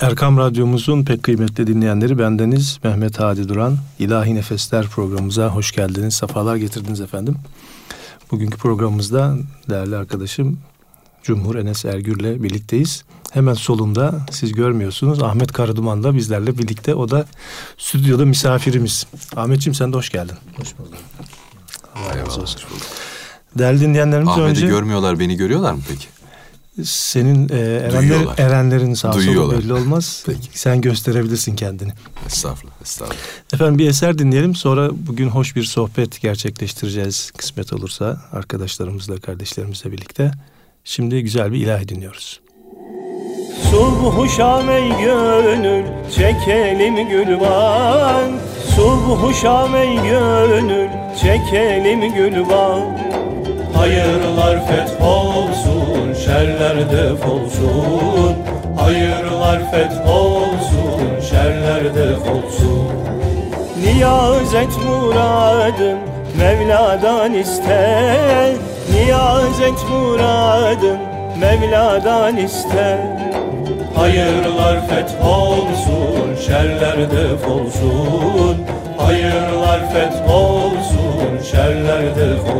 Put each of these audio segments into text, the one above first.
Erkam Radyomuzun pek kıymetli dinleyenleri bendeniz Mehmet Hadi Duran. İlahi Nefesler programımıza hoş geldiniz, sefalar getirdiniz efendim. Bugünkü programımızda değerli arkadaşım Cumhur Enes Ergür'le birlikteyiz. Hemen solunda siz görmüyorsunuz Ahmet Karaduman da bizlerle birlikte. O da stüdyoda misafirimiz. Ahmetciğim sen de hoş geldin. Hoş bulduk. Allah razı olsun. Değerli dinleyenlerimiz Ahmet'i önce... görmüyorlar, beni görüyorlar mı peki? Senin e, erenler, erenlerin sağ solu belli olmaz. Peki. Sen gösterebilirsin kendini. Estağfurullah, estağfurullah. Efendim bir eser dinleyelim. Sonra bugün hoş bir sohbet gerçekleştireceğiz. Kısmet olursa arkadaşlarımızla, kardeşlerimizle birlikte. Şimdi güzel bir ilahi dinliyoruz. Subhu şam ey gönül çekelim gülban Subhu şam ey gönül çekelim gülban Hayırlar feth olsun şerler def olsun. Hayırlar feth olsun şerler def olsun. Niyaz et muradım Mevla'dan iste. Niyaz et muradım Mevla'dan iste. Hayırlar feth olsun Şerler def olsun. Hayırlar feth olsun Şerler def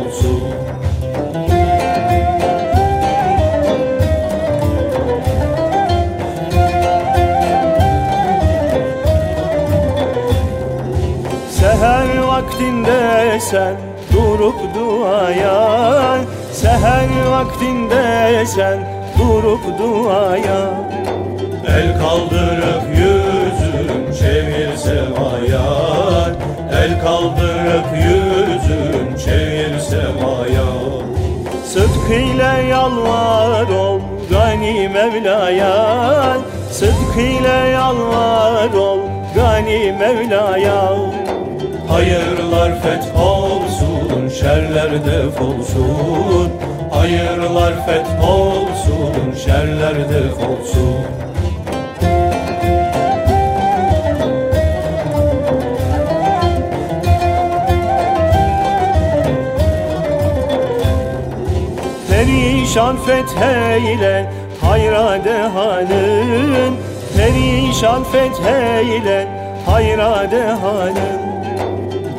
sen durup duaya Seher vaktinde sen durup duaya. El kaldırıp yüzün çevir semaya El kaldırıp yüzün çevir semaya Sıdkıyla yalvar ol gani Mevla'ya. Sıdkıyla yalvar ol gani Mevla'ya Hayırlar feth olsun, şerler def olsun. Hayırlar feth olsun, şerler def olsun. Perişan fetheyle hayra dehalın Perişan fetheyle hayra dehalın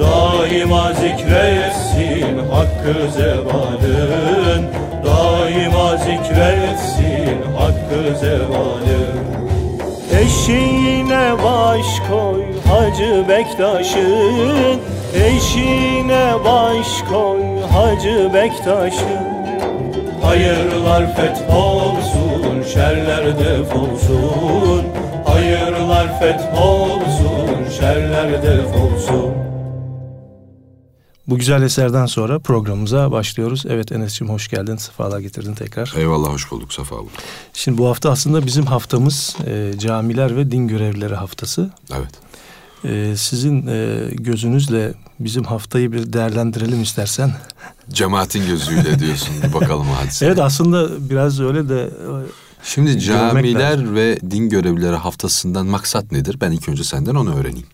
Daima zikretsin hakkı zevalın. Daima zikretsin hakkı zevalın. Eşiğine baş koy Hacı Bektaş'ın. Eşiğine baş koy Hacı Bektaş'ın. Hayırlar feth olsun, şerler def olsun Hayırlar feth olsun, şerler def olsun Bu güzel eserden sonra programımıza başlıyoruz. Evet Enes'ciğim hoş geldin. Sefalar getirdin tekrar. Eyvallah, hoş bulduk, Safa bulduk. Şimdi bu hafta aslında bizim haftamız e, camiler ve din görevlileri haftası. Evet. E, sizin e, gözünüzle bizim haftayı bir değerlendirelim istersen. Cemaatin gözüyle diyorsun, bir bakalım hadise. Evet aslında biraz öyle de e, Şimdi camiler ve din görevlileri haftasından maksat nedir? Ben ilk önce senden onu öğreneyim.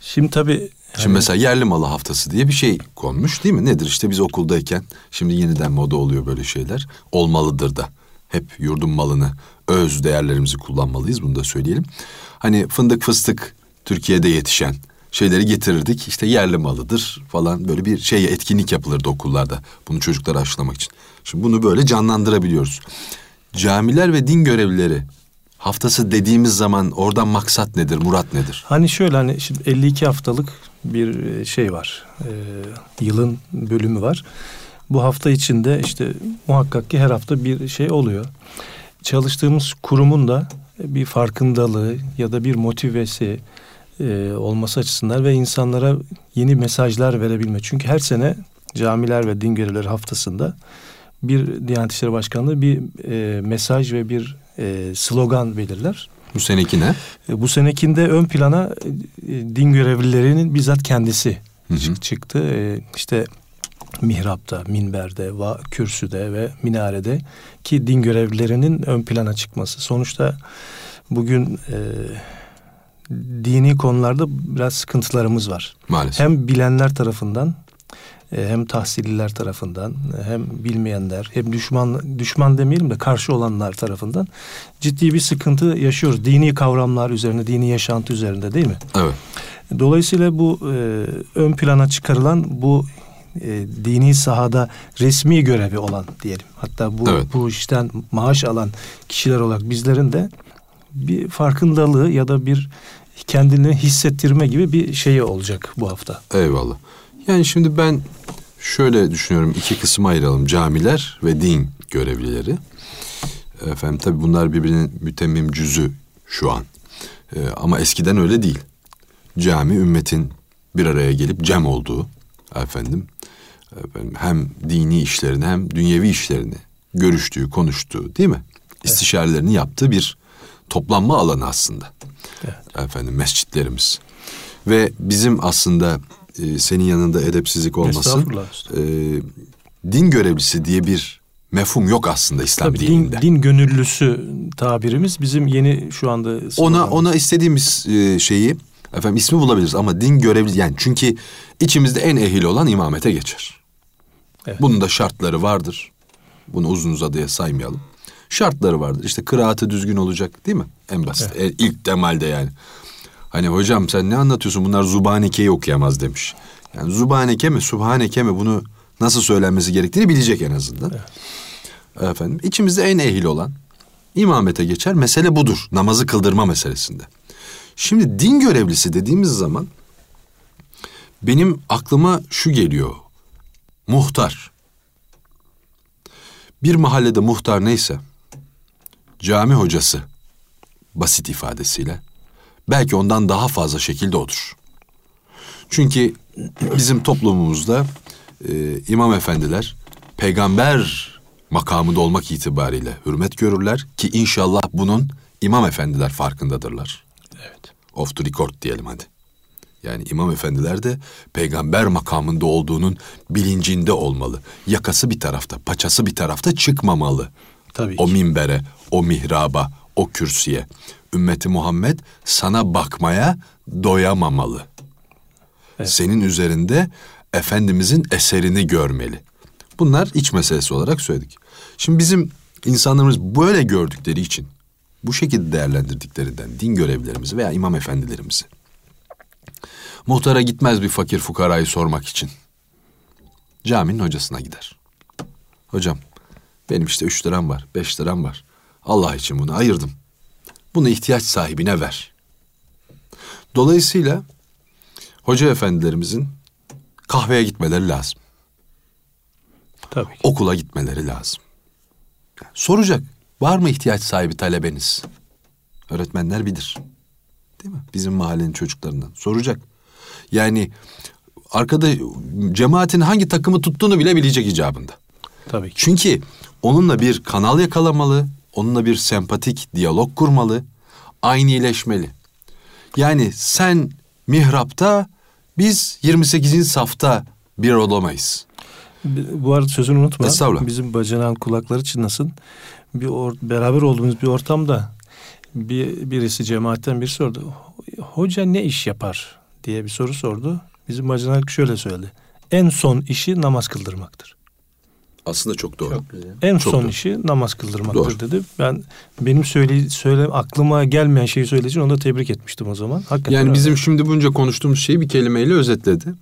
şimdi tabii Şimdi mesela yerli malı haftası diye bir şey konmuş değil mi? Nedir işte biz okuldayken şimdi yeniden moda oluyor böyle şeyler. Olmalıdır da. Hep yurdun malını, öz değerlerimizi kullanmalıyız bunu da söyleyelim. Hani fındık fıstık Türkiye'de yetişen şeyleri getirirdik. İşte yerli malıdır falan böyle bir şey etkinlik yapılırdı okullarda. Bunu çocuklara aşılamak için. Şimdi bunu böyle canlandırabiliyoruz. Camiler ve din görevlileri haftası dediğimiz zaman oradan maksat nedir, murat nedir? Hani şöyle hani şimdi 52 haftalık bir e, şey var. E, yılın bölümü var. Bu hafta içinde işte muhakkak ki her hafta bir şey oluyor. Çalıştığımız kurumun da bir farkındalığı ya da bir motivesi e, olması açısından ve insanlara yeni mesajlar verebilme. Çünkü her sene camiler ve din görevlileri haftasında bir Diyanet İşleri Başkanlığı bir e, mesaj ve bir e, slogan belirler. Bu seneki ne? E, Bu senekinde ön plana e, din görevlilerinin bizzat kendisi Hı hı. çık- çıktı. E, İşte mihrapta, minberde, va, kürsüde ve minarede ki din görevlilerinin ön plana çıkması. Sonuçta bugün e, dini konularda biraz sıkıntılarımız var. Maalesef. Hem bilenler tarafından hem tahsilliler tarafından hem bilmeyenler hem düşman düşman demeyelim de karşı olanlar tarafından ciddi bir sıkıntı yaşıyoruz. Dini kavramlar üzerine, dini yaşantı üzerinde değil mi? Evet. Dolayısıyla bu e, ön plana çıkarılan bu e, dini sahada resmi görevi olan diyelim. Hatta bu Evet. bu işten maaş alan kişiler olarak bizlerin de bir farkındalığı ya da bir kendini hissettirme gibi bir şeyi olacak bu hafta. Eyvallah. Yani şimdi ben şöyle düşünüyorum iki kısma ayıralım. Camiler ve din görevlileri. Efendim tabii bunlar birbirinin mütemmim cüzü şu an. Ee, ama eskiden öyle değil. Cami ümmetin bir araya gelip cem olduğu efendim, efendim hem dini işlerini hem dünyevi işlerini görüştüğü, konuştuğu değil mi? İstişarelerini yaptığı bir toplanma alanı aslında. Efendim mescitlerimiz. Ve bizim aslında e, senin yanında edepsizlik olmasın. Estağfurullah. e, din görevlisi diye bir mefhum yok aslında İslam Tabii din, dininde. din gönüllüsü tabirimiz bizim yeni şu anda Ona ona istediğimiz e, şeyi efendim ismi bulabiliriz ama din görevli yani çünkü içimizde en ehil olan imamete geçer. Evet. Bunun da şartları vardır. Bunu uzun uzadıya saymayalım. Şartları vardır. İşte kıraatı düzgün olacak değil mi? En basit. E, ilk temalde yani. Hani hocam sen ne anlatıyorsun? Bunlar Zubaneke'yi okuyamaz demiş. Yani Zubaneke mi, Subhaneke mi bunu nasıl söylenmesi gerektiğini bilecek en azından. Efendim içimizde en ehil olan imamete geçer. Mesele budur. Namazı kıldırma meselesinde. Şimdi din görevlisi dediğimiz zaman benim aklıma şu geliyor. Muhtar. Bir mahallede muhtar neyse cami hocası basit ifadesiyle belki ondan daha fazla şekilde odur. Çünkü bizim toplumumuzda e, imam efendiler peygamber makamında olmak itibariyle hürmet görürler ki inşallah bunun imam efendiler farkındadırlar. Evet. Off the record diyelim hadi. Yani imam efendiler de peygamber makamında olduğunun bilincinde olmalı. Yakası bir tarafta, paçası bir tarafta çıkmamalı. Tabii O minbere, o mihraba, o kürsüye. Ümmeti Muhammed sana bakmaya doyamamalı. Evet. Senin üzerinde Efendimizin eserini görmeli. Bunlar iç meselesi olarak söyledik. Şimdi bizim insanlarımız böyle gördükleri için, bu şekilde değerlendirdiklerinden din görevlilerimizi veya imam efendilerimizi muhtara gitmez bir fakir fukarayı sormak için. Caminin hocasına gider. Hocam benim işte üç liram var, beş liram var. Allah için bunu ayırdım. Bunu ihtiyaç sahibine ver. Dolayısıyla hoca efendilerimizin kahveye gitmeleri lazım. Tabii ki. Okula gitmeleri lazım. Soracak. Var mı ihtiyaç sahibi talebeniz? Öğretmenler bilir. Değil mi? Bizim mahallenin çocuklarından. Soracak. Yani arkada cemaatin hangi takımı tuttuğunu bile bilecek icabında. Tabii ki. Çünkü onunla bir kanal yakalamalı, onunla bir sempatik diyalog kurmalı, aynileşmeli. Yani sen mihrapta, biz 28. safta bir olamayız. Bu arada sözünü unutma. Estağfurullah. Bizim bacanağın kulakları çınlasın. Bir or- beraber olduğumuz bir ortamda bir birisi cemaatten biri sordu. Hoca ne iş yapar diye bir soru sordu. Bizim bacanak şöyle söyledi. En son işi namaz kıldırmaktır. Aslında çok doğru. En Çok son doğru. işi namaz kıldırmaktır Doğru. dedi. Ben benim söyle söyle aklıma gelmeyen şeyi söylediği için onu da tebrik etmiştim o zaman. Hakikaten Yani öyle. bizim şimdi bunca konuştuğumuz şeyi bir kelimeyle özetledi.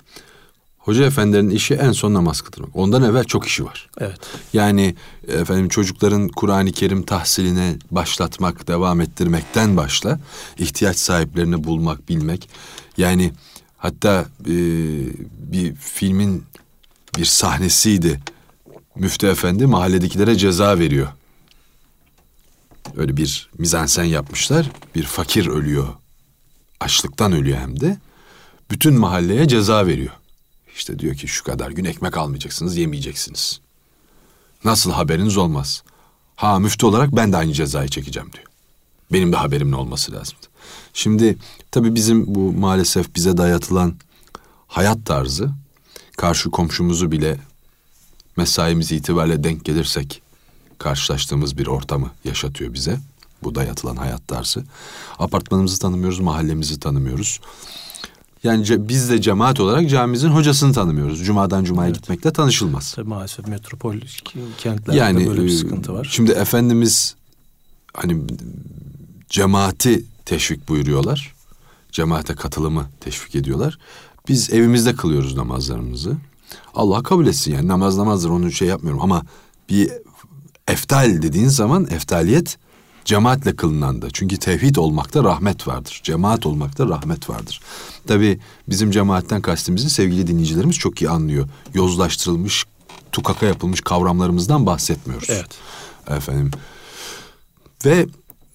Hoca efendilerin işi en son namaz kıldırmak. Ondan evvel çok işi var. evet. Yani efendim çocukların Kur'an-ı Kerim tahsiline başlatmak, devam ettirmekten başla. ihtiyaç sahiplerini bulmak, bilmek. Yani hatta e, bir filmin bir sahnesiydi. Müftü Efendi mahalledekilere ceza veriyor. Öyle bir mizansen yapmışlar. Bir fakir ölüyor. Açlıktan ölüyor hem de. Bütün mahalleye ceza veriyor. İşte diyor ki şu kadar gün ekmek almayacaksınız, yemeyeceksiniz. Nasıl haberiniz olmaz? Ha müftü olarak ben de aynı cezayı çekeceğim diyor. Benim de haberimin olması lazım. Şimdi tabii bizim bu maalesef bize dayatılan hayat tarzı karşı komşumuzu bile mesaimiz itibariyle denk gelirsek karşılaştığımız bir ortamı yaşatıyor bize. Bu dayatılan hayat tarzı. Apartmanımızı tanımıyoruz, mahallemizi tanımıyoruz. Yani ce- biz de cemaat olarak camimizin hocasını tanımıyoruz. Cumadan cumaya Evet. gitmekle tanışılmaz. Tabii maalesef metropol kentlerde Yani böyle bir e, sıkıntı var. Şimdi Efendimiz hani cemaati teşvik buyuruyorlar. Cemaate katılımı teşvik ediyorlar. Biz evimizde kılıyoruz namazlarımızı. Allah kabul etsin yani namaz namazdır onu şey yapmıyorum ama bir eftal dediğin zaman eftaliyet cemaatle kılınanda. Çünkü tevhid olmakta rahmet vardır. Cemaat olmakta rahmet vardır. Tabi bizim cemaatten kastımızı sevgili dinleyicilerimiz çok iyi anlıyor. Yozlaştırılmış, tukaka yapılmış kavramlarımızdan bahsetmiyoruz. Evet. Efendim. Ve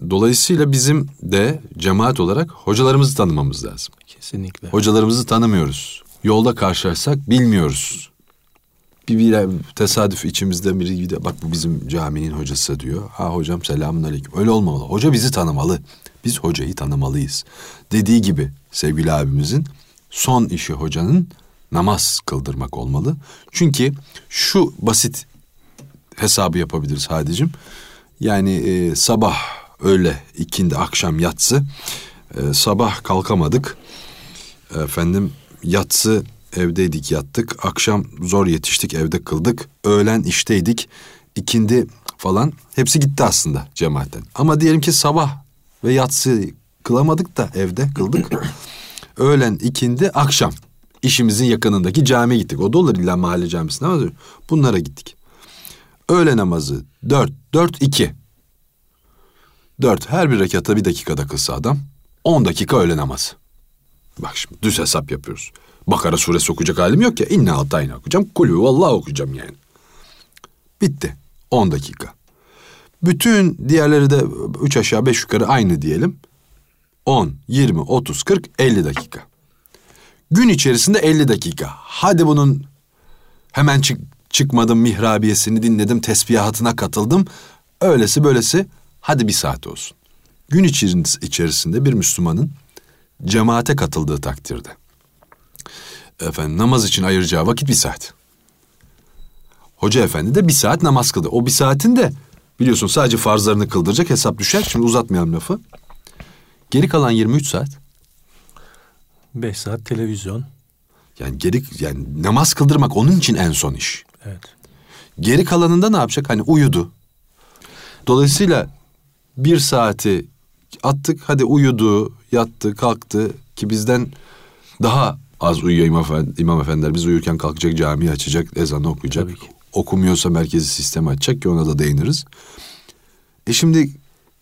dolayısıyla bizim de cemaat olarak hocalarımızı tanımamız lazım. Kesinlikle. Hocalarımızı tanımıyoruz. Yolda karşılaşsak bilmiyoruz. Bir, bir tesadüf içimizde biri de bak bu bizim caminin hocası diyor. Ha hocam selamun aleyküm. Öyle olmamalı. Hoca bizi tanımalı. Biz hocayı tanımalıyız. Dediği gibi sevgili abimizin son işi hocanın namaz kıldırmak olmalı. Çünkü şu basit hesabı yapabiliriz Hadicim. Yani e, sabah öğle ikindi akşam yatsı e, sabah kalkamadık efendim yatsı evdeydik yattık. Akşam zor yetiştik evde kıldık. Öğlen işteydik. İkindi falan. Hepsi gitti aslında cemaatten. Ama diyelim ki sabah ve yatsı kılamadık da evde kıldık. Öğlen ikindi akşam. İşimizin yakınındaki camiye gittik. O da olur illa mahalle camisine ama bunlara gittik. Öğle namazı dört dört iki. Dört her bir rekatta bir dakikada kılsa adam on dakika öğle namazı Bak şimdi düz hesap yapıyoruz. Bakara suresi okuyacak halim yok ya. İnne altayna okuyacağım. Kulü vallahi okuyacağım yani. Bitti. 10 dakika. Bütün diğerleri de üç aşağı beş yukarı aynı diyelim. 10, 20, 30, 40, 50 dakika. Gün içerisinde 50 dakika. Hadi bunun hemen çık, çıkmadım mihrabiyesini dinledim, tesbihatına katıldım. Öylesi böylesi hadi bir saat olsun. Gün içeris- içerisinde bir Müslümanın cemaate katıldığı takdirde. Efendim namaz için ayıracağı vakit bir saat. Hoca efendi de bir saat namaz kıldı. O bir saatin de biliyorsun sadece farzlarını kıldıracak hesap düşer. Şimdi uzatmayalım lafı. Geri kalan 23 saat. Beş saat televizyon. Yani geri yani namaz kıldırmak onun için en son iş. Evet. Geri kalanında ne yapacak? Hani uyudu. Dolayısıyla bir saati attık hadi uyudu, yattı, kalktı ki bizden daha az uyuyor imam, efendi, imam efendiler. Biz uyurken kalkacak, camiyi açacak, ezanı okuyacak. Okumuyorsa merkezi sistemi açacak ki ona da değiniriz. E şimdi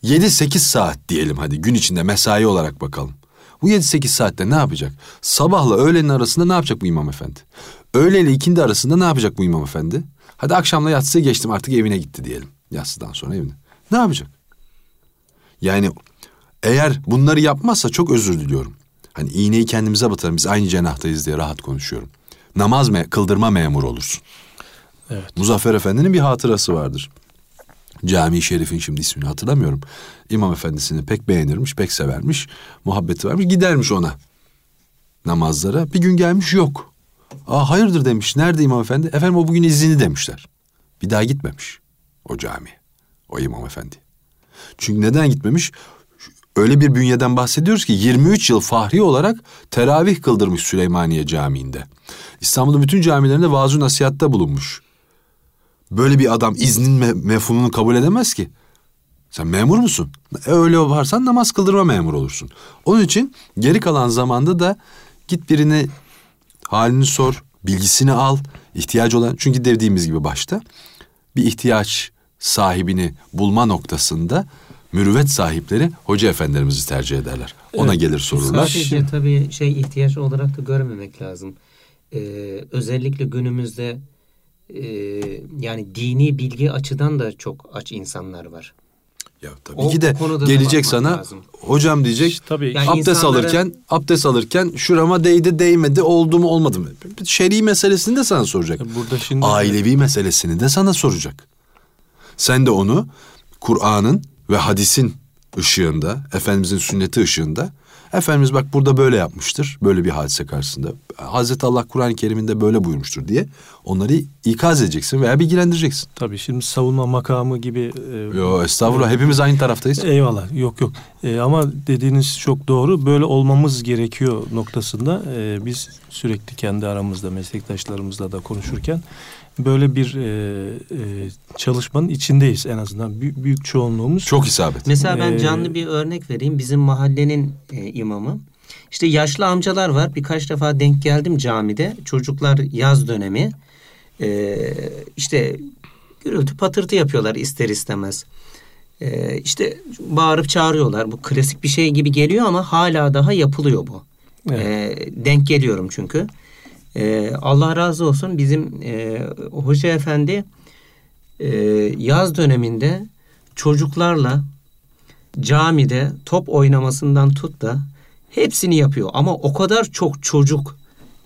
7-8 saat diyelim hadi gün içinde mesai olarak bakalım. Bu 7-8 saatte ne yapacak? Sabahla öğlenin arasında ne yapacak bu imam efendi? Öğle ile ikindi arasında ne yapacak bu imam efendi? Hadi akşamla yatsıya geçtim artık evine gitti diyelim. Yatsıdan sonra evine. Ne yapacak? Yani eğer bunları yapmazsa çok özür diliyorum. Hani iğneyi kendimize batalım biz aynı cenahtayız diye rahat konuşuyorum. Namaz me kıldırma memur olursun. Evet. Muzaffer Efendi'nin bir hatırası vardır. Cami-i Şerif'in şimdi ismini hatırlamıyorum. İmam Efendisi'ni pek beğenirmiş, pek severmiş. Muhabbeti varmış, gidermiş ona namazlara. Bir gün gelmiş yok. Aa hayırdır demiş. Nerede İmam Efendi? Efendim o bugün izinli demişler. Bir daha gitmemiş o cami. O İmam Efendi. Çünkü neden gitmemiş? Öyle bir bünyeden bahsediyoruz ki 23 yıl fahri olarak teravih kıldırmış Süleymaniye Camii'nde. İstanbul'un bütün camilerinde vaaz nasihatta bulunmuş. Böyle bir adam iznin me- mefhumunu kabul edemez ki. Sen memur musun? E, öyle varsan namaz kıldırma memur olursun. Onun için geri kalan zamanda da git birine halini sor, bilgisini al, ihtiyacı olan çünkü dediğimiz gibi başta bir ihtiyaç sahibini bulma noktasında mürüvvet sahipleri hoca efendilerimizi tercih ederler. Ona Evet. gelir sorurlar. Sadece tabii şey ihtiyaç olarak da görmemek lazım. Ee, özellikle günümüzde e, yani dini bilgi açıdan da çok aç insanlar var. Ya tabii O ki de gelecek sana lazım. hocam diyecek. İşte tabii Yani abdest insanların- alırken abdest alırken şurama değdi değmedi oldu mu olmadı mı? Şer'i meselesini de sana soracak. burada şimdi Ailevi meselesini de sana soracak. Sen de onu Kur'an'ın ve hadisin ışığında, Efendimizin sünneti ışığında Efendimiz bak burada böyle yapmıştır. Böyle bir hadise karşısında. Hazreti Allah Kur'an-ı Kerim'inde böyle buyurmuştur diye onları ikaz edeceksin veya bilgilendireceksin. tabii şimdi savunma makamı gibi e, Yo estağfurullah hepimiz aynı taraftayız. Eyvallah. Yok yok. E, ama dediğiniz çok doğru. Böyle olmamız gerekiyor noktasında e, biz sürekli kendi aramızda meslektaşlarımızla da konuşurken böyle bir e, e, çalışmanın içindeyiz en azından büyük, büyük çoğunluğumuz. Çok isabet. Mesela ben Ee, canlı bir örnek vereyim. Bizim mahallenin e, imamı. İşte yaşlı amcalar var. Birkaç defa denk geldim camide. Çocuklar yaz dönemi. E, işte gürültü patırtı yapıyorlar ister istemez. E, işte bağırıp çağırıyorlar. Bu klasik bir şey gibi geliyor ama hala daha yapılıyor bu. Evet. E, denk geliyorum çünkü. E, Allah razı olsun bizim e, hoca efendi e, yaz döneminde çocuklarla camide top oynamasından tut da hepsini yapıyor. Ama o kadar çok çocuk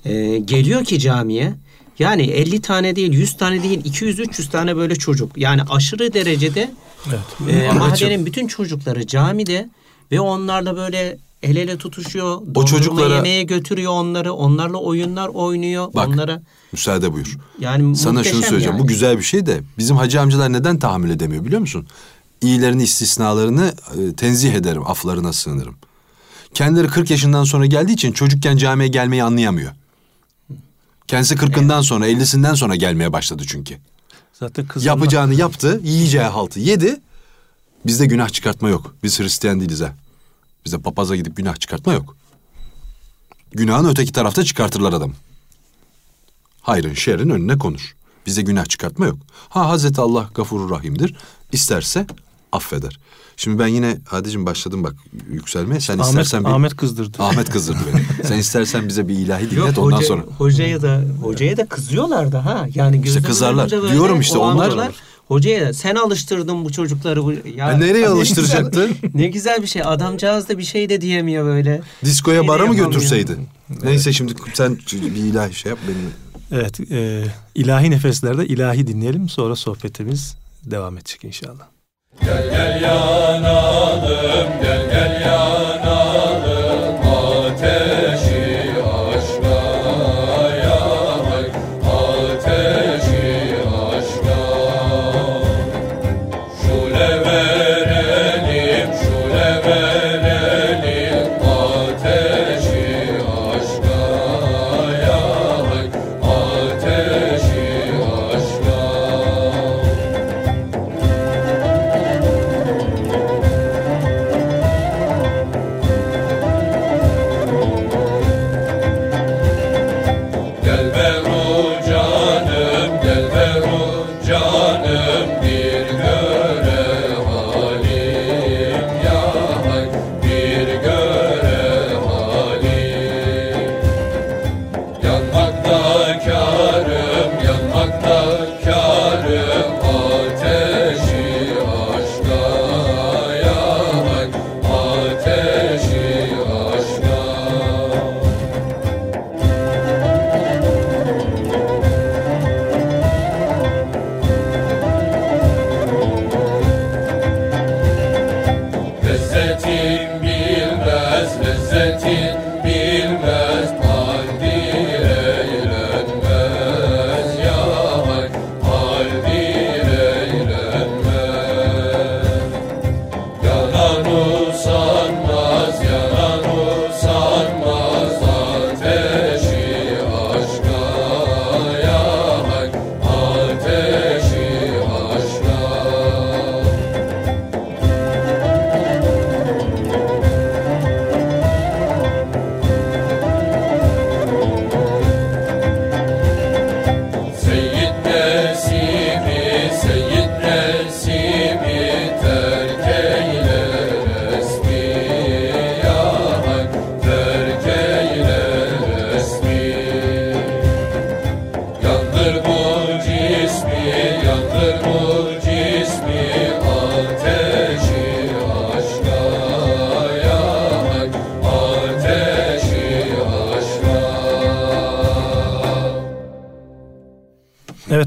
e, geliyor ki camiye. Yani 50 tane değil, 100 tane değil, 200-300 tane böyle çocuk. Yani aşırı derecede Evet. e, mahallenin bütün çocukları camide ve onlarla böyle el ele tutuşuyor. dondurma çocuklara- yemeğe götürüyor onları. Onlarla oyunlar oynuyor. Bak. Onlara Müsaade buyur. yani Sana şunu söyleyeceğim. yani. Bu güzel bir şey de bizim hacı amcalar neden tahammül edemiyor biliyor musun? İyilerini istisnalarını e, tenzih ederim. Aflarına sığınırım. Kendileri 40 yaşından sonra geldiği için çocukken camiye gelmeyi anlayamıyor. Kendisi 40'ından sonra 50'sinden sonra gelmeye başladı çünkü. Zaten kızımla, Yapacağını yaptı, yiyeceği haltı yedi. Bizde günah çıkartma yok. Biz Hristiyan değiliz ha. Bizde papaza gidip günah çıkartma yok. Günahın öteki tarafta çıkartırlar adam. Hayrın şerrin önüne konur. Bizde günah çıkartma yok. Ha Hazreti Allah gafurur rahimdir. İsterse affeder. Şimdi ben yine Hadicim başladım bak yükselmeye. Sen Ahmet, istersen bir... Ahmet kızdırdı. Ahmet kızdırdı beni. Sen istersen bize bir ilahi dinlet Yok, ondan hoca- sonra. Hocaya da hocaya da kızıyorlar da ha. Yani gözümün kızarlar. Diyorum işte onlar- Hocaya da sen alıştırdın bu çocukları. Bu, ya, Ha, nereye ne alıştıracaktı? güzel- Ne güzel bir şey. Adamcağız da bir şey de diyemiyor böyle. Diskoya Şey bara mı götürseydi? Neyse şimdi sen bir ilahi şey yap benim. Evet, e, ilahi nefeslerde ilahi dinleyelim. Sonra sohbetimiz devam edecek inşallah. Gel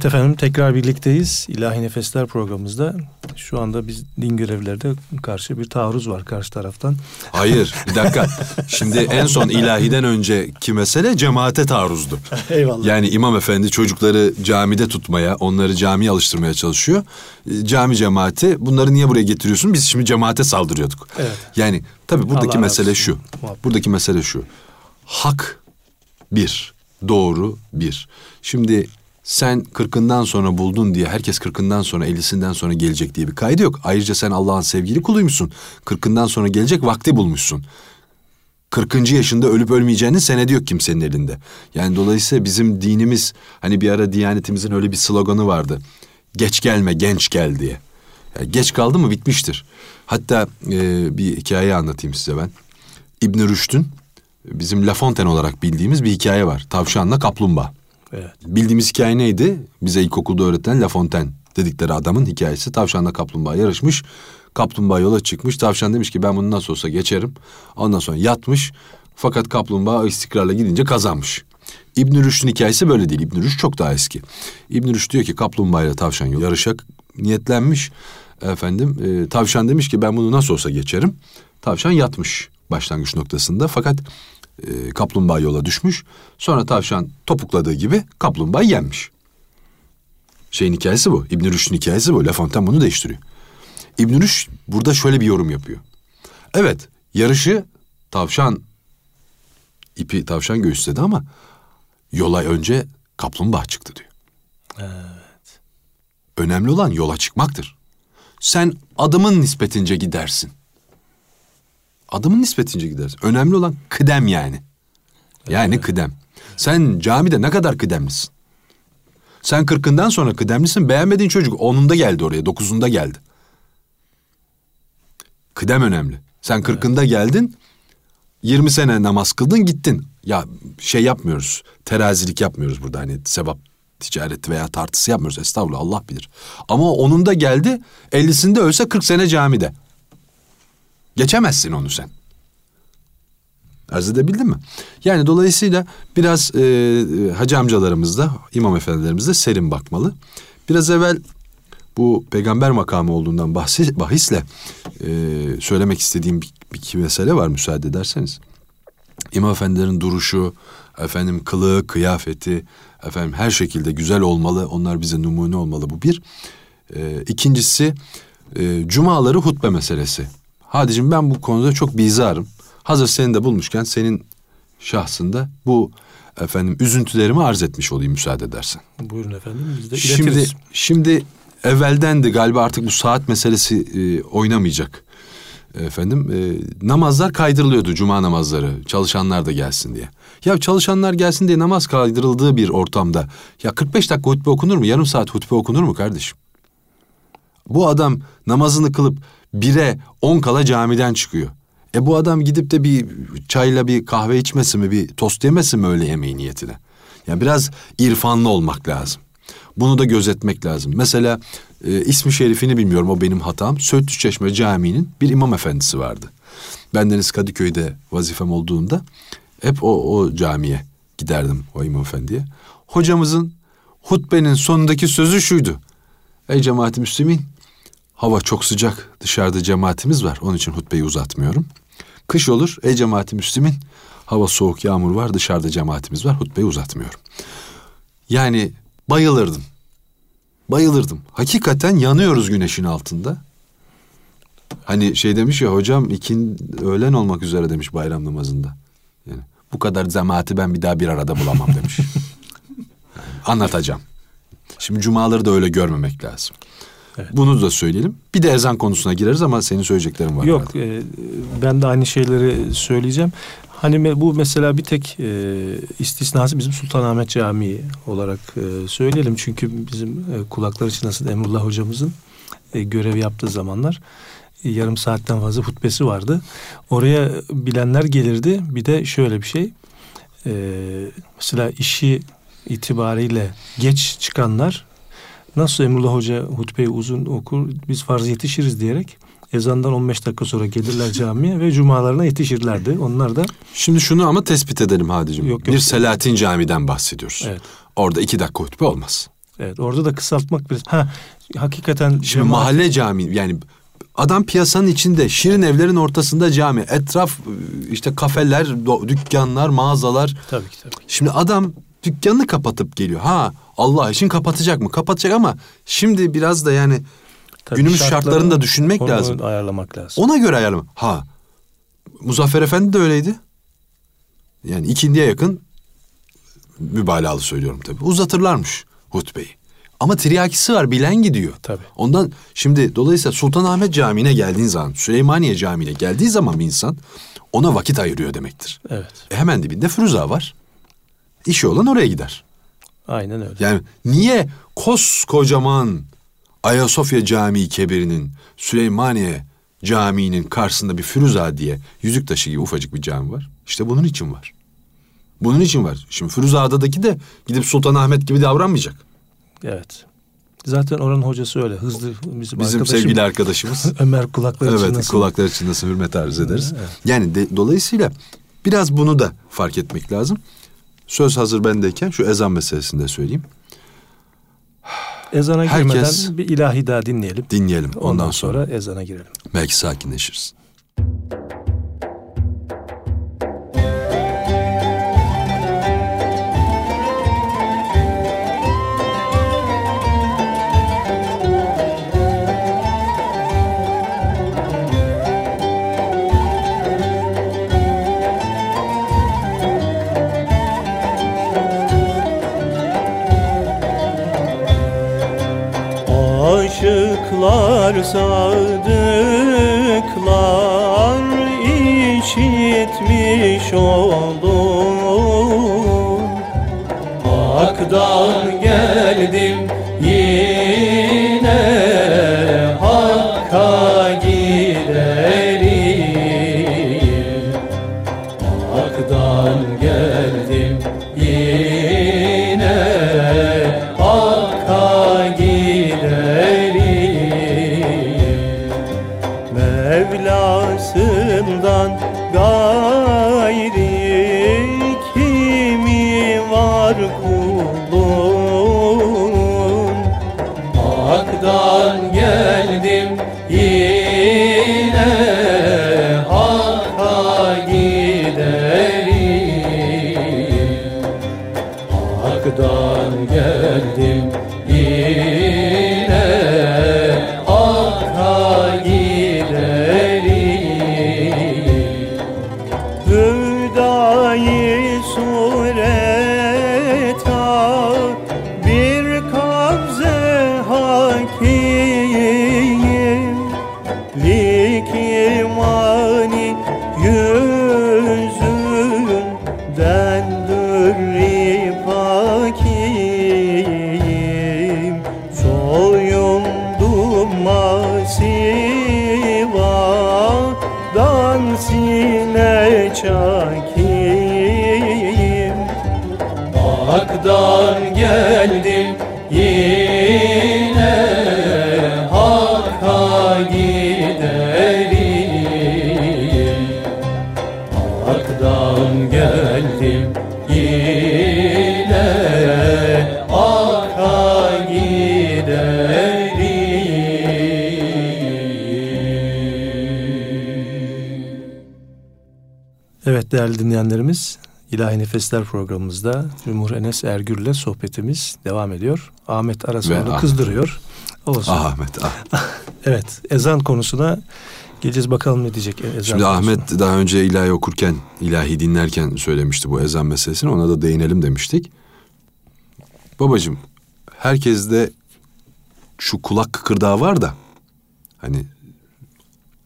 Evet efendim tekrar birlikteyiz. İlahi Nefesler programımızda şu anda biz din görevlilerde karşı bir taarruz var karşı taraftan. Hayır bir dakika. Şimdi en son ilahiden önceki mesele cemaate taarruzdu. Eyvallah. Yani imam efendi çocukları camide tutmaya, onları camiye alıştırmaya çalışıyor. E, Cami cemaati bunları niye buraya getiriyorsun? Biz şimdi cemaate saldırıyorduk. Evet. Yani tabii buradaki Allah mesele olsun. şu. Muhabbet. Buradaki mesele şu. Hak bir, doğru bir. Şimdi sen kırkından sonra buldun diye herkes kırkından sonra ellisinden sonra gelecek diye bir kaydı yok. Ayrıca sen Allah'ın sevgili kuluymuşsun. Kırkından sonra gelecek vakti bulmuşsun. 40. yaşında ölüp ölmeyeceğinin senedi yok kimsenin elinde. Yani dolayısıyla bizim dinimiz hani bir ara Diyanetimizin öyle bir sloganı vardı. Geç gelme genç gel diye. Yani geç kaldı mı bitmiştir. Hatta e, bir hikaye anlatayım size ben. İbn Rüşd'ün bizim La Fontaine olarak bildiğimiz bir hikaye var. Tavşanla kaplumbağa. Evet. Bildiğimiz hikaye neydi? Bize ilkokulda öğretilen La Fontaine dedikleri adamın hikayesi. Tavşanla kaplumbağa yarışmış. Kaplumbağa yola çıkmış. Tavşan demiş ki ben bunu nasıl olsa geçerim. Ondan sonra yatmış. Fakat kaplumbağa istikrarla gidince kazanmış. İbn Rüşd'ün hikayesi böyle değil. İbn Rüşd çok daha eski. İbn Rüşd diyor ki kaplumbağa ile tavşan yarışa niyetlenmiş. Efendim e, tavşan demiş ki ben bunu nasıl olsa geçerim. Tavşan yatmış başlangıç noktasında. Fakat e, kaplumbağa yola düşmüş. Sonra tavşan topukladığı gibi kaplumbağa yenmiş. Şeyin hikayesi bu. İbn Rüşd'ün hikayesi bu. La Fontaine bunu değiştiriyor. İbn Rüşd burada şöyle bir yorum yapıyor. Evet, yarışı tavşan ipi tavşan göğüsledi ama yola önce kaplumbağa çıktı diyor. Evet. Önemli olan yola çıkmaktır. Sen adımın nispetince gidersin. Adımın nispetince gidersin. Önemli olan kıdem yani. Yani kıdem. Sen camide ne kadar kıdemlisin? Sen kırkından sonra kıdemlisin. Beğenmediğin çocuk onunda geldi oraya, dokuzunda geldi. Kıdem önemli. Sen kırkında geldin, 20 sene namaz kıldın gittin. Ya şey yapmıyoruz, terazilik yapmıyoruz burada hani sevap ticareti veya tartısı yapmıyoruz. Estağfurullah Allah bilir. Ama onun da geldi 50'sinde ölse 40 sene camide. Geçemezsin onu sen. Arz edebildin mi? Yani dolayısıyla biraz e, e, hacı amcalarımız da imam efendilerimiz de serin bakmalı. Biraz evvel bu peygamber makamı olduğundan bahsi, bahisle e, söylemek istediğim bir, bir iki mesele var müsaade ederseniz. İmam efendilerin duruşu, efendim kılığı, kıyafeti, efendim her şekilde güzel olmalı. Onlar bize numune olmalı bu bir. E, ikincisi e, cumaları hutbe meselesi. Hadicim ben bu konuda çok bizarım. Hazır seni de bulmuşken senin şahsında bu efendim üzüntülerimi arz etmiş olayım müsaade edersen. Buyurun efendim biz de Şimdi iletiriz. şimdi evveldendi galiba artık bu saat meselesi e, oynamayacak. Efendim e, namazlar kaydırılıyordu cuma namazları çalışanlar da gelsin diye. Ya çalışanlar gelsin diye namaz kaydırıldığı bir ortamda ya 45 dakika hutbe okunur mu? Yarım saat hutbe okunur mu kardeşim? Bu adam namazını kılıp bire on kala camiden çıkıyor. E bu adam gidip de bir çayla bir kahve içmesin mi, bir tost yemesin mi öyle yemeği niyetine? Yani biraz irfanlı olmak lazım. Bunu da gözetmek lazım. Mesela e, ismi şerifini bilmiyorum o benim hatam. Söğütlü Çeşme Camii'nin bir imam efendisi vardı. Bendeniz Kadıköy'de vazifem olduğunda hep o, o camiye giderdim o imam efendiye. Hocamızın hutbenin sonundaki sözü şuydu. Ey cemaat-i müslümin hava çok sıcak dışarıda cemaatimiz var onun için hutbeyi uzatmıyorum. Kış olur ey cemaat-i müslümin hava soğuk yağmur var dışarıda cemaatimiz var hutbeyi uzatmıyorum. Yani bayılırdım. Bayılırdım. Hakikaten yanıyoruz güneşin altında. Hani şey demiş ya hocam ikin öğlen olmak üzere demiş bayram namazında. Yani bu kadar cemaati ben bir daha bir arada bulamam demiş. Anlatacağım. Şimdi cumaları da öyle görmemek lazım. Bunu da söyleyelim. Bir de ezan konusuna gireriz ama senin söyleyeceklerin var. Yok herhalde. e, ben de aynı şeyleri söyleyeceğim. Hani bu mesela bir tek e, istisnası bizim Sultanahmet Camii olarak e, söyleyelim. Çünkü bizim e, kulaklar için nasıl Emrullah hocamızın e, görev yaptığı zamanlar e, yarım saatten fazla hutbesi vardı. Oraya bilenler gelirdi. Bir de şöyle bir şey. E, mesela işi itibariyle geç çıkanlar nasıl Emrullah Hoca hutbeyi uzun okur biz farz yetişiriz diyerek ezandan 15 dakika sonra gelirler camiye ve cumalarına yetişirlerdi. Onlar da Şimdi şunu ama tespit edelim Hadicim. Yok, yok. Bir Selahattin Camii'den bahsediyoruz. Evet. Orada iki dakika hutbe olmaz. Evet orada da kısaltmak biraz. Ha hakikaten Şimdi cemaat- mahalle cami yani adam piyasanın içinde şirin evlerin ortasında cami. Etraf işte kafeler, dükkanlar, mağazalar. Tabii ki tabii. Şimdi adam dükkanını kapatıp geliyor. Ha Allah için kapatacak mı? Kapatacak ama şimdi biraz da yani Tabii günümüz şartlarını da düşünmek lazım. Ayarlamak lazım. Ona göre ayarlama. Ha Muzaffer Efendi de öyleydi. Yani ikindiye yakın mübalağalı söylüyorum tabii. Uzatırlarmış hutbeyi. Ama tiryakisi var bilen gidiyor. Tabii. Ondan şimdi dolayısıyla Sultanahmet Camii'ne geldiğin zaman Süleymaniye Camii'ne geldiği zaman bir insan ona vakit ayırıyor demektir. Evet. E hemen dibinde Firuza var. İşi olan oraya gider. Aynen öyle. Yani niye koskocaman Ayasofya Camii Kebiri'nin Süleymaniye Camii'nin karşısında bir Firuza diye yüzük taşı gibi ufacık bir cami var? İşte bunun için var. Bunun için var. Şimdi Firuza'daki de gidip Sultanahmet gibi davranmayacak. Evet. Zaten oranın hocası öyle. Hızlı bizim, Bizim arkadaşım sevgili arkadaşımız. Ömer kulakları evet çınlasın. kulaklar için nasıl hürmet arz ederiz. Yani de- dolayısıyla biraz bunu da fark etmek lazım. Söz hazır bendeyken şu ezan meselesini de söyleyeyim. Ezana Herkes- girmeden bir ilahi daha dinleyelim. Dinleyelim ondan, Ondan sonra. sonra ezana girelim. belki sakinleşiriz. Aşıklar sadıklar işitmiş oldum. Hak'tan geldim Hak'tan geldim yine değerli dinleyenlerimiz İlahi Nefesler programımızda Cumhur Enes Ergür'le sohbetimiz devam ediyor. Ahmet ara sıra Ve onu Ahmet. kızdırıyor. Olsun. Ah Ahmet ah. Evet ezan konusuna geleceğiz bakalım ne diyecek ezan Şimdi konusuna. Ahmet daha önce ilahi okurken, ilahi dinlerken söylemişti bu ezan meselesini. Ona da değinelim demiştik. Babacığım, herkeste şu kulak kıkırdağı var da hani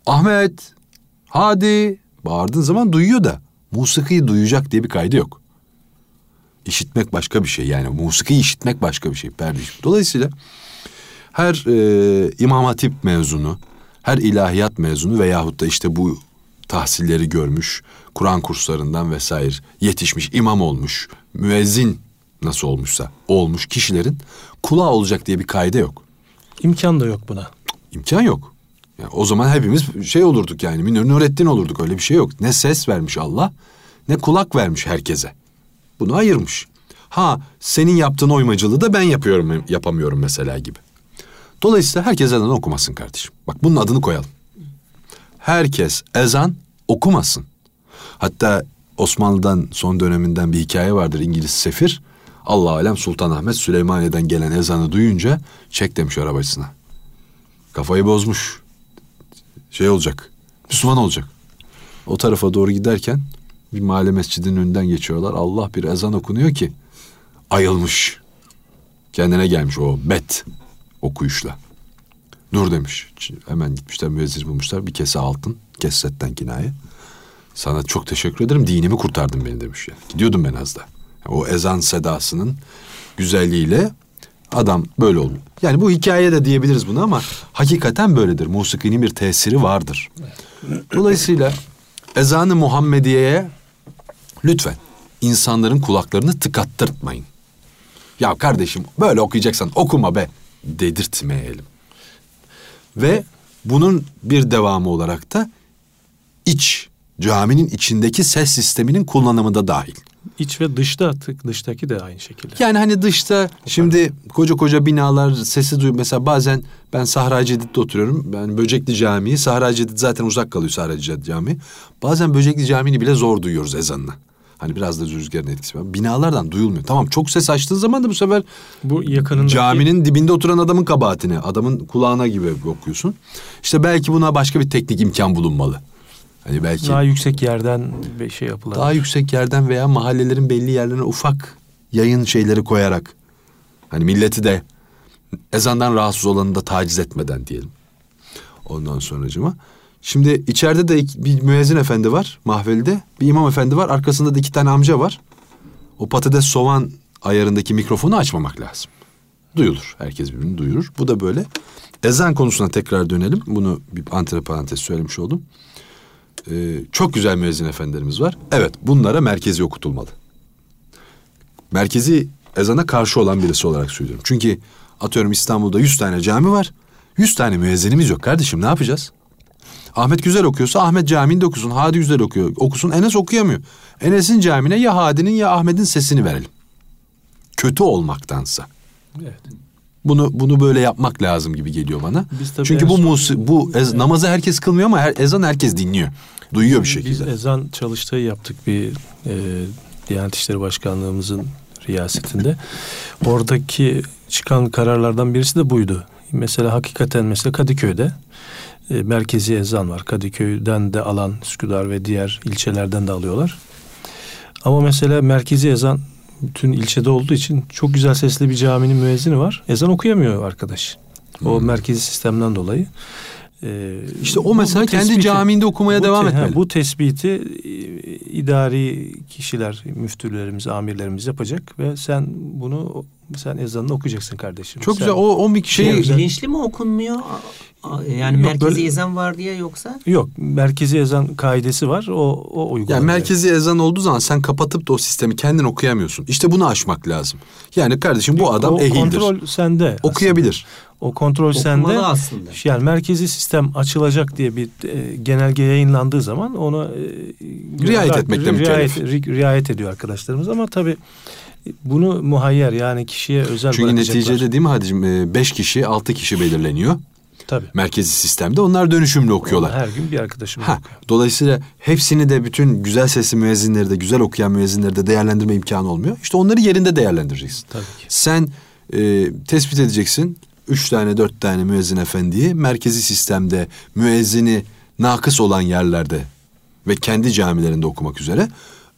Ahmet hadi bağırdığın zaman duyuyor da musikiyi duyacak diye bir kaydı yok. İşitmek başka bir şey yani musikiyi işitmek başka bir şey kardeşim. Dolayısıyla her e, İmam Hatip mezunu, her ilahiyat mezunu veyahut da işte bu tahsilleri görmüş, Kur'an kurslarından vesaire yetişmiş, imam olmuş, müezzin nasıl olmuşsa olmuş kişilerin kulağı olacak diye bir kaide yok. İmkan da yok buna. İmkan yok. Yani o zaman hepimiz şey olurduk yani Münir Nurettin olurduk öyle bir şey yok. Ne ses vermiş Allah ne kulak vermiş herkese. Bunu ayırmış. Ha senin yaptığın oymacılığı da ben yapıyorum yapamıyorum mesela gibi. Dolayısıyla herkes ezan okumasın kardeşim. Bak bunun adını koyalım. Herkes ezan okumasın. Hatta Osmanlı'dan son döneminden bir hikaye vardır İngiliz sefir. Allah alem Sultanahmet Süleymaniye'den gelen ezanı duyunca çek demiş arabacısına. Kafayı bozmuş. Şey olacak. Müslüman olacak. O tarafa doğru giderken bir mahalle mescidinin önünden geçiyorlar. Allah bir ezan okunuyor ki ayılmış. Kendine gelmiş o bet okuyuşla. Dur demiş. Hemen gitmişler müezzin bulmuşlar. Bir kese altın. Kessetten kinaye. Sana çok teşekkür ederim. Dinimi kurtardın beni demiş ya. Gidiyordum ben az da. O ezan sedasının güzelliğiyle adam böyle oldu. Yani bu hikaye de diyebiliriz bunu ama hakikaten böyledir. Musikinin bir tesiri vardır. Dolayısıyla ezanı Muhammediye'ye lütfen insanların kulaklarını tıkattırtmayın. Ya kardeşim böyle okuyacaksan okuma be dedirtmeyelim. Ve bunun bir devamı olarak da iç caminin içindeki ses sisteminin kullanımı da dahil. İç ve dışta tık dıştaki de aynı şekilde. Yani hani dışta şimdi koca koca binalar sesi duyuyor. Mesela bazen ben Sahra Cedid'de oturuyorum. Ben Böcekli Camii. Sahra Cedid zaten uzak kalıyor Sahra Cedid Camii. Bazen Böcekli Camii'ni bile zor duyuyoruz ezanını. Hani biraz da rüzgarın etkisi var. Binalardan duyulmuyor. Tamam çok ses açtığın zaman da bu sefer Bu yakınındaki caminin dibinde oturan adamın kabahatini, adamın kulağına gibi okuyorsun. İşte belki buna başka bir teknik imkan bulunmalı. Hani belki daha yüksek yerden bir şey yapılan. daha yüksek yerden veya mahallelerin belli yerlerine ufak yayın şeyleri koyarak hani milleti de ezandan rahatsız olanı da taciz etmeden diyelim. Ondan sonracıma. Şimdi içeride de bir müezzin efendi var mahvelde. Bir imam efendi var. Arkasında da iki tane amca var. O patates soğan ayarındaki mikrofonu açmamak lazım. Duyulur. Herkes birbirini duyurur. Bu da böyle. Ezan konusuna tekrar dönelim. Bunu bir antiparantez söylemiş oldum. Ee, çok güzel müezzin efendilerimiz var. Evet bunlara merkezi okutulmalı. Merkezi ezana karşı olan birisi olarak söylüyorum. Çünkü atıyorum İstanbul'da 100 tane cami var. 100 tane müezzinimiz yok kardeşim ne yapacağız? Ahmet güzel okuyorsa Ahmet caminde okusun. Hadi güzel okuyor. Okusun Enes okuyamıyor. Enes'in camine ya Hadi'nin ya Ahmet'in sesini verelim. Kötü olmaktansa. Evet. Bunu bunu böyle yapmak lazım gibi geliyor bana. Biz Çünkü bu musi, bu ez- namazı herkes kılmıyor ama her, ezan herkes dinliyor. Duyuyor bir Biz şekilde. ezan çalıştığı yaptık bir e, Diyanet İşleri Başkanlığımızın riyasetinde. Oradaki çıkan kararlardan birisi de buydu. Mesela hakikaten mesela Kadıköy'de e, merkezi ezan var. Kadıköy'den de alan Üsküdar ve diğer ilçelerden de alıyorlar. Ama mesela merkezi ezan bütün ilçede olduğu için çok güzel sesli bir caminin müezzini var. Ezan okuyamıyor arkadaş. O merkezi sistemden dolayı. Ee, İşte o mesela kendi tespiti- caminde okumaya devam te- etmeli. bu tespiti e, idari kişiler, müftülerimiz, amirlerimiz yapacak ve sen bunu sen ezanını okuyacaksın kardeşim. Çok Sen- güzel. O, o bir Şey, şey bilinçli mi okunmuyor? Yani Yok, merkezi böyle- ezan var diye yoksa? Yok, merkezi ezan kaidesi var. O o uygulanıyor. yani merkezi ezan olduğu zaman sen kapatıp da o sistemi kendin okuyamıyorsun. İşte bunu aşmak lazım. Yani kardeşim bu adam o ehildir. kontrol sende. Okuyabilir. aslında. O kontrol Okumalı sende. aslında. Yani merkezi sistem açılacak diye bir e, genelge yayınlandığı zaman ona e, Riayet ri- etmekle riayet, mükellef. ri- riayet ediyor arkadaşlarımız ama tabii bunu muhayyer yani kişiye özel Çünkü neticede değil mi Hadicim? e, Beş kişi, altı kişi belirleniyor. tabii. Merkezi sistemde. Onlar dönüşümlü okuyorlar. Her gün bir arkadaşım Ha, okuyor. dolayısıyla hepsini de bütün güzel sesli müezzinleri de güzel okuyan müezzinleri de değerlendirme imkanı olmuyor. İşte onları yerinde değerlendireceksin. Tabii ki. Sen e, tespit edeceksin. Üç tane dört tane müezzin efendiyi merkezi sistemde müezzini nakıs olan yerlerde ve kendi camilerinde okumak üzere.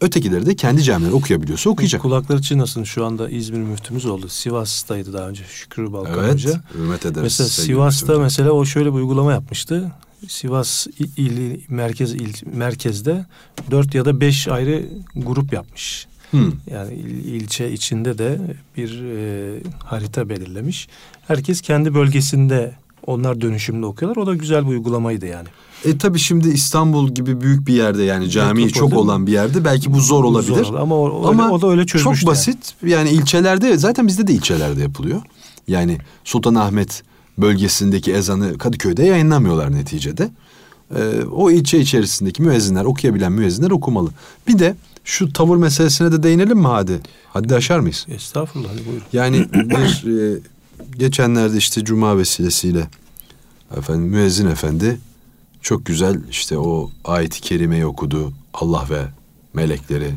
Ötekileri de kendi camileri okuyabiliyorsa okuyacak. Kulakları çınlasın şu anda İzmir müftümüz oldu. Sivas'taydı daha önce Şükrü Balkan Evet. Hoca. Hürmet ederiz. Mesela Sivas'ta mesela o şöyle bir uygulama yapmıştı. Sivas il, ili merkez il, merkezde dört ya da beş ayrı grup yapmış. Hmm. Yani il- ilçe içinde de bir e, harita belirlemiş. Herkes kendi bölgesinde onlar dönüşümlü okuyorlar. O da güzel bir uygulamaydı yani. E tabii şimdi İstanbul gibi büyük bir yerde yani cami Metropol çok olan bir yerde belki bu zor olabilir. Zor ama o, Ama öyle, o da öyle çözmüş. Çok basit. Yani ilçelerde zaten bizde de ilçelerde yapılıyor. Yani Sultanahmet bölgesindeki ezanı Kadıköy'de yayınlamıyorlar neticede. Ee, o ilçe içerisindeki müezzinler okuyabilen müezzinler okumalı. Bir de Şu tavır meselesine de değinelim mi hadi? Hadi aşar mıyız? Estağfurullah hadi buyurun. Yani bir e, geçenlerde işte cuma vesilesiyle efendim müezzin efendi çok güzel işte o ayet-i kerimeyi okudu. Allah ve melekleri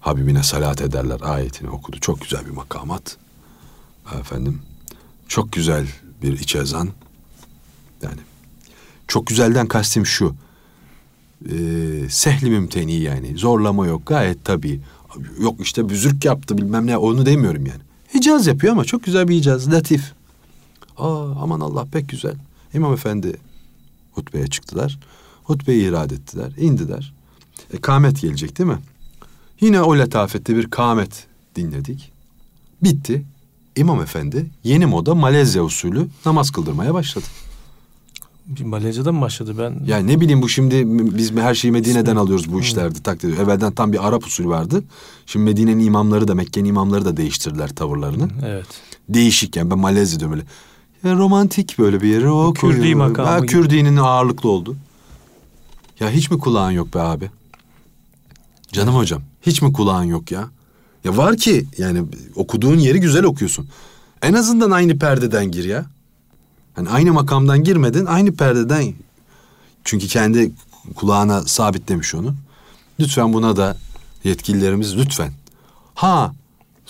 Habibine salat ederler ayetini okudu. Çok güzel bir makamat. Efendim çok güzel bir iç ezan. Yani çok güzelden kastim şu. Ee, sehli mümteni yani. Zorlama yok gayet tabii. Yok işte büzürk yaptı bilmem ne onu demiyorum yani. İcaz yapıyor ama çok güzel bir icaz. Latif. Aa aman Allah pek güzel. İmam Efendi hutbeye çıktılar. Hutbeyi irade ettiler. indiler. E, kâmet gelecek değil mi? Yine o letafette bir kâmet dinledik. Bitti. İmam Efendi yeni moda Malezya usulü namaz kıldırmaya başladı. Bir Malezya'dan mı başladı ben? Yani ne bileyim bu şimdi biz her şeyi Medine'den alıyoruz bu işlerde takdir. Evvelden tam bir Arap usulü vardı. Şimdi Medine'nin imamları da Mekke'nin imamları da değiştirdiler tavırlarını. Evet. Değişik yani ben Malezya diyorum öyle. Ya romantik böyle bir yere o Kürdi koyuyor. makamı Ha. Kürdi'nin ağırlıklı oldu. Ya hiç mi kulağın yok be abi? Canım hocam hiç mi kulağın yok ya? Ya var ki yani okuduğun yeri güzel okuyorsun. En azından aynı perdeden gir ya. Hani aynı makamdan girmedin aynı perdeden. Çünkü kendi kulağına sabitlemiş onu. Lütfen buna da yetkililerimiz lütfen. Ha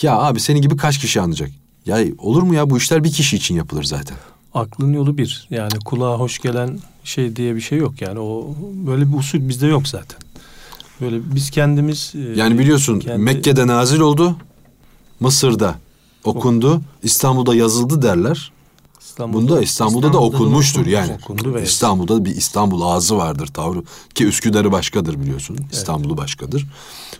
ya abi senin gibi kaç kişi anlayacak? Ya olur mu ya bu işler bir kişi için yapılır zaten. Aklın yolu bir. Yani kulağa hoş gelen şey diye bir şey yok. Yani o böyle bir usul bizde yok zaten. Böyle biz kendimiz e, Yani biliyorsun kendi- Mekke'de nazil oldu. Mısır'da okundu. İstanbul'da yazıldı derler. İstanbul'da, Bunda İstanbul'da, da İstanbul'da da okunmuştur okundu, yani. okundu ve- İstanbul'da bir İstanbul ağzı vardır tavrı. Ki Üsküdar'ı başkadır biliyorsun. İstanbul'u başkadır.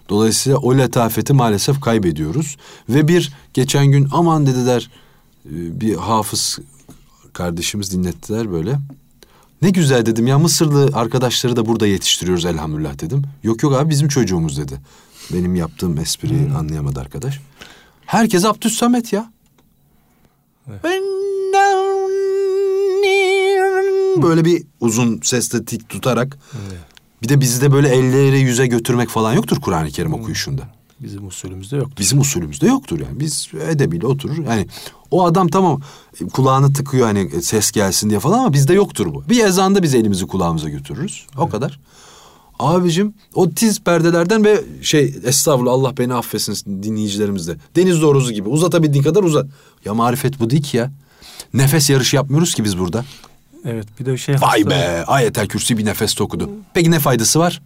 Dolayısıyla o letafeti maalesef kaybediyoruz. Ve bir geçen gün aman dediler e, bir hafız kardeşimiz dinlettiler böyle. Ne güzel dedim ya Mısırlı arkadaşları da burada yetiştiriyoruz elhamdülillah dedim. Yok yok abi bizim çocuğumuz dedi. Benim yaptığım espriyi anlayamadı arkadaş. Herkes Abdüs Samet ya. Böyle bir uzun sesle tik tutarak. Bir de bizi de böyle elleri yüze götürmek falan yoktur Kur'an-ı Kerim okuyuşunda. bizim usulümüzde yoktu. Bizim usulümüzde yoktur yani. Biz edebiyle oturur. Yani o adam tamam kulağını tıkıyor hani ses gelsin diye falan ama bizde yoktur bu. Bir ezanda biz elimizi kulağımıza götürürüz. O kadar. Abicim o tiz perdelerden ve şey estağfurullah Allah beni affetsin dinleyicilerimiz de. Deniz doğrusu gibi uzatabildiğin kadar uzat. Ya marifet bu değil ki ya. Nefes yarışı yapmıyoruz ki biz burada. Evet bir de şey Vay hasta- be ayetel kürsi bir nefeste okudu. Peki ne faydası var?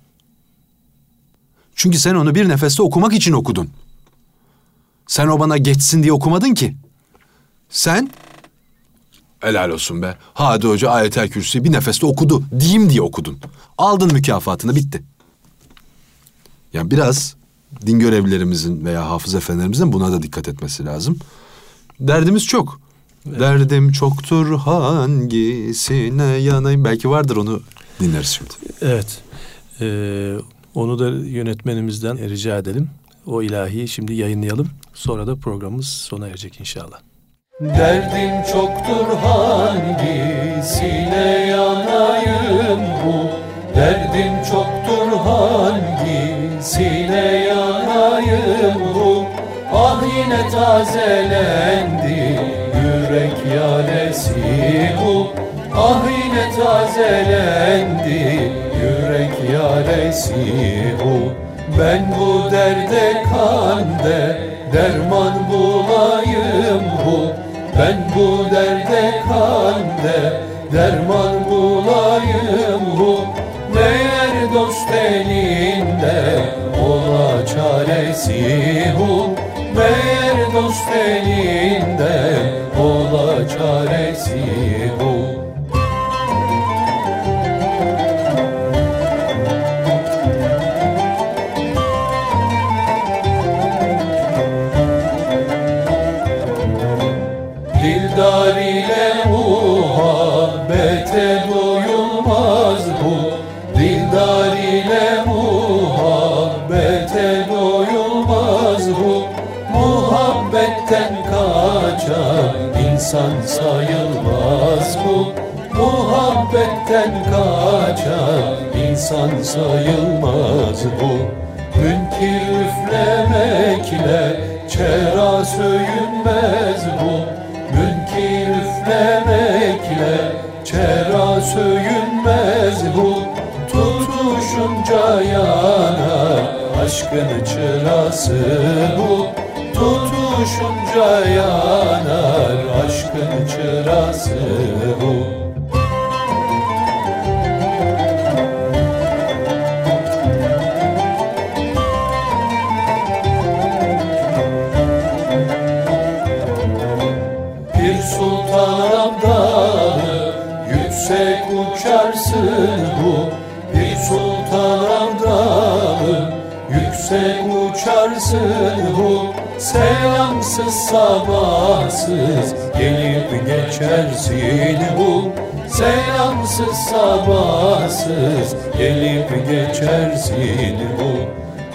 Çünkü sen onu bir nefeste okumak için okudun. Sen o bana geçsin diye okumadın ki. Sen helal olsun be. Hadi Hoca ayetel kürsi bir nefeste okudu diyeyim diye okudun. Aldın mükafatını bitti. Yani biraz din görevlilerimizin veya hafız efendilerimizin buna da dikkat etmesi lazım. Derdimiz çok. Derdim çoktur hangisine yanayım. Belki vardır onu dinleriz şimdi. Evet. Ee, onu da yönetmenimizden rica edelim. O ilahiyi şimdi yayınlayalım. Sonra da programımız sona erecek inşallah. Derdim çoktur hangisine yanayım bu Derdim çoktur hangisine yanayım bu Ah yine tazelendi yürek yaresi bu. Ah yine tazelendi yürek yaresi bu. Ben bu derde kande derman bulayım bu. Ben bu derde kande derman bulayım bu. Meğer dost elinde ola çaresi bu. Meğer dost elinde ola çaresi bu insan sayılmaz bu yüksek uçarsın bu Bir sultan abdalı yüksek uçarsın bu Selamsız sabahsız gelip geçersin bu Selamsız sabahsız gelip geçersin bu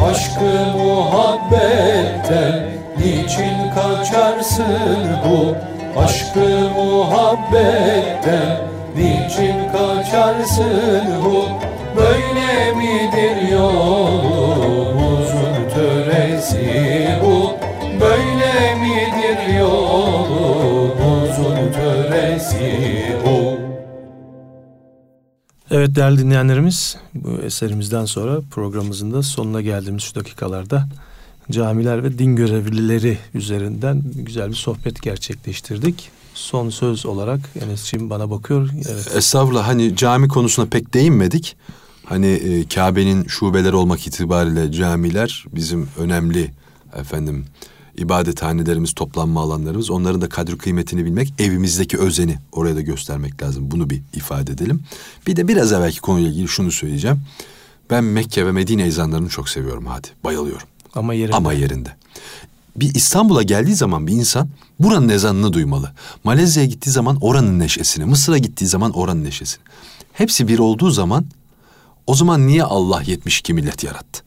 Aşkı muhabbetten niçin kaçarsın bu Aşkı muhabbetten niçin kaçarsın bu? Böyle midir yolumuzun töresi bu. Böyle midir yolumuzun töresi bu. Evet değerli dinleyenlerimiz bu eserimizden sonra programımızın da sonuna geldiğimiz şu dakikalarda camiler ve din görevlileri üzerinden güzel bir sohbet gerçekleştirdik. Son söz olarak Enes'ciğim bana bakıyor. Evet. Estağfurullah hani cami konusuna pek değinmedik. Hani e, Kabe'nin şubeleri olmak itibariyle camiler bizim önemli efendim ibadethanelerimiz, toplanma alanlarımız. Onların da kadri kıymetini bilmek, evimizdeki özeni oraya da göstermek lazım. Bunu bir ifade edelim. Bir de biraz evvelki konuyla ilgili şunu söyleyeceğim. Ben Mekke ve Medine ezanlarını çok seviyorum hadi. Bayılıyorum. Ama yerinde. Ama yerinde. Bir İstanbul'a geldiği zaman bir insan buranın ezanını duymalı. Malezya'ya gittiği zaman oranın neşesini, Mısır'a gittiği zaman oranın neşesini. Hepsi bir olduğu zaman o zaman niye Allah 72 millet yarattı?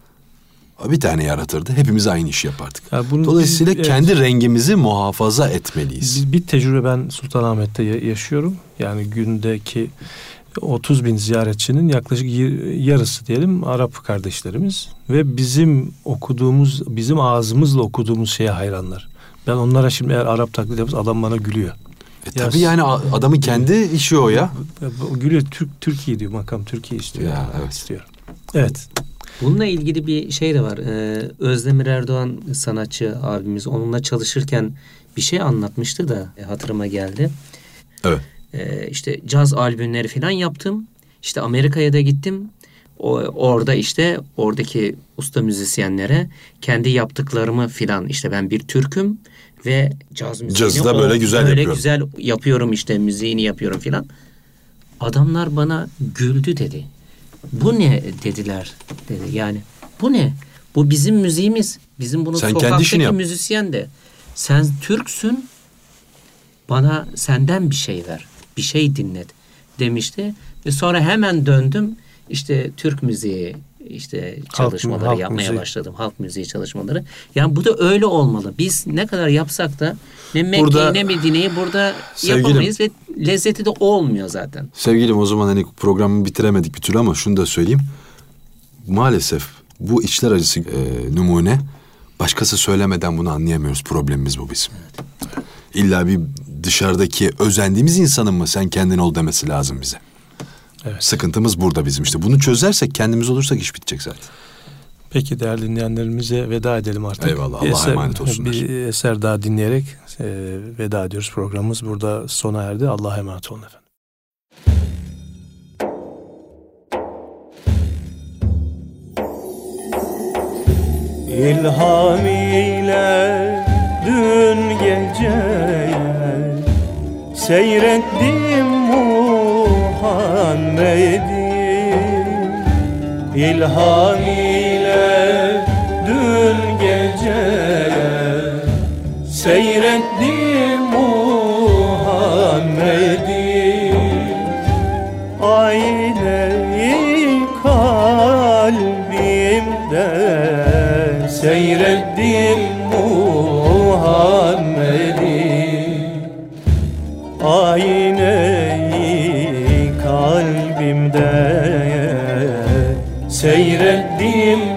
Bir tane yaratırdı. Hepimiz aynı işi yapardık. Ya bunu Dolayısıyla biz- evet. kendi rengimizi muhafaza etmeliyiz. Bir, bir tecrübe ben Sultanahmet'te ya- yaşıyorum. Yani gündeki 30 bin ziyaretçinin yaklaşık yarısı diyelim Arap kardeşlerimiz ve bizim okuduğumuz, bizim ağzımızla okuduğumuz şeye hayranlar. Ben onlara şimdi eğer Arap taklit yapıyorsam adam bana gülüyor. E tabii yani adamın kendi işi o ya. Ya Gülüyor Türk Türkiye diyor makam Türkiye istiyor. Ya, evet. istiyor. Evet. Bununla ilgili bir şey de var. Ee, Özdemir Erdoğan sanatçı abimiz onunla çalışırken bir şey anlatmıştı da e, hatırıma geldi. Evet. Ee, işte caz albümleri falan yaptım. İşte Amerika'ya da gittim. O, orada işte oradaki usta müzisyenlere kendi yaptıklarımı filan işte ben bir Türk'üm ve caz müziğini Cazı da böyle o- güzel böyle yapıyorum. güzel yapıyorum işte müziğini yapıyorum filan. Adamlar bana güldü dedi. Bu ne dediler dedi. Yani bu ne? Bu bizim müziğimiz. Bizim bunu Sen sokaktaki müzisyen de. Sen Türksün. Bana senden bir şey ver. Bir şey dinlet demişti. Ve sonra hemen döndüm. İşte Türk müziği işte çalışmaları halk yapmaya müziği. başladım. Halk müziği çalışmaları. Yani bu da öyle olmalı. Biz ne kadar yapsak da ne Mekke'yi ne Medine'yi burada Sevgilim- yapamayız ve lezzeti de olmuyor zaten. Sevgilim o zaman hani programı bitiremedik bir türlü ama şunu da söyleyeyim. Maalesef bu içler acısı e, numune başkası söylemeden bunu anlayamıyoruz. Problemimiz bu bizim. İlla bir dışarıdaki özendiğimiz insanın mı sen kendin ol demesi lazım bize. Evet. Sıkıntımız burada bizim işte. Bunu çözersek kendimiz olursak iş bitecek zaten. Peki değerli dinleyenlerimize veda edelim artık. Eyvallah, Allah'a emanet olsunlar. Bir eser daha dinleyerek e, veda ediyoruz. Programımız burada sona erdi. Allah'a emanet olun efendim. İlham ile dün geceye Seyrettim Muhammed'i. İlham ile dün geceye Seyrettim Muhammed'i. Ayneyi kalbimde seyrettim Muhammed'i Ayneyi kalbimde seyrettim